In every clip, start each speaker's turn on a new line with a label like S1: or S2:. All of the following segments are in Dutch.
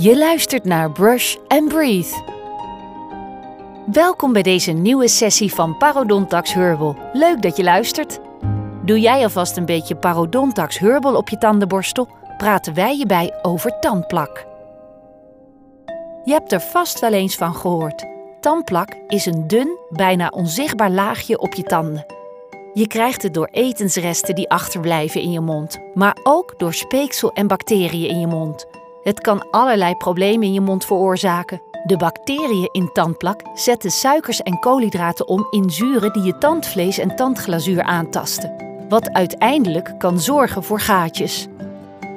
S1: Je luistert naar Brush and Breathe. Welkom bij deze nieuwe sessie van Parodontax Herbal. Leuk dat je luistert. Doe jij alvast een beetje Parodontax Herbal op je tandenborstel? Praten wij je bij over tandplak. Je hebt er vast wel eens van gehoord. Tandplak is een dun, bijna onzichtbaar laagje op je tanden. Je krijgt het door etensresten die achterblijven in je mond, maar ook door speeksel en bacteriën in je mond. Het kan allerlei problemen in je mond veroorzaken. De bacteriën in tandplak zetten suikers en koolhydraten om in zuren die je tandvlees en tandglazuur aantasten, wat uiteindelijk kan zorgen voor gaatjes.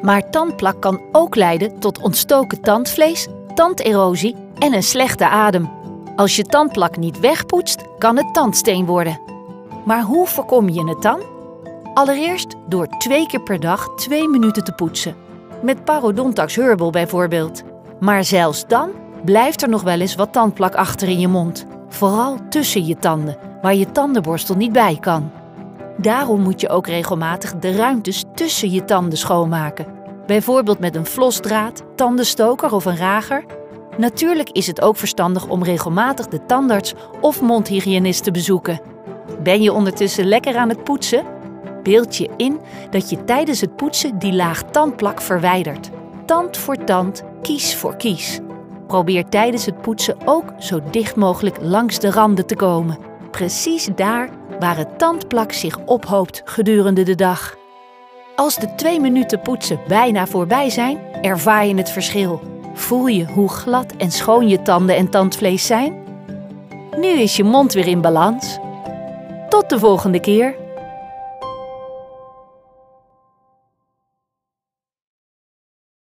S1: Maar tandplak kan ook leiden tot ontstoken tandvlees, tanderosie en een slechte adem. Als je tandplak niet wegpoetst, kan het tandsteen worden. Maar hoe voorkom je het dan? Allereerst door twee keer per dag twee minuten te poetsen. Met Parodontax Herbal bijvoorbeeld. Maar zelfs dan blijft er nog wel eens wat tandplak achter in je mond. Vooral tussen je tanden, waar je tandenborstel niet bij kan. Daarom moet je ook regelmatig de ruimtes tussen je tanden schoonmaken. Bijvoorbeeld met een flosdraad, tandenstoker of een rager. Natuurlijk is het ook verstandig om regelmatig de tandarts of mondhygiënist te bezoeken. Ben je ondertussen lekker aan het poetsen? Beeld je in dat je tijdens het poetsen die laag tandplak verwijdert. Tand voor tand, kies voor kies. Probeer tijdens het poetsen ook zo dicht mogelijk langs de randen te komen. Precies daar waar het tandplak zich ophoopt gedurende de dag. Als de twee minuten poetsen bijna voorbij zijn, ervaar je het verschil. Voel je hoe glad en schoon je tanden en tandvlees zijn? Nu is je mond weer in balans. Tot de volgende keer.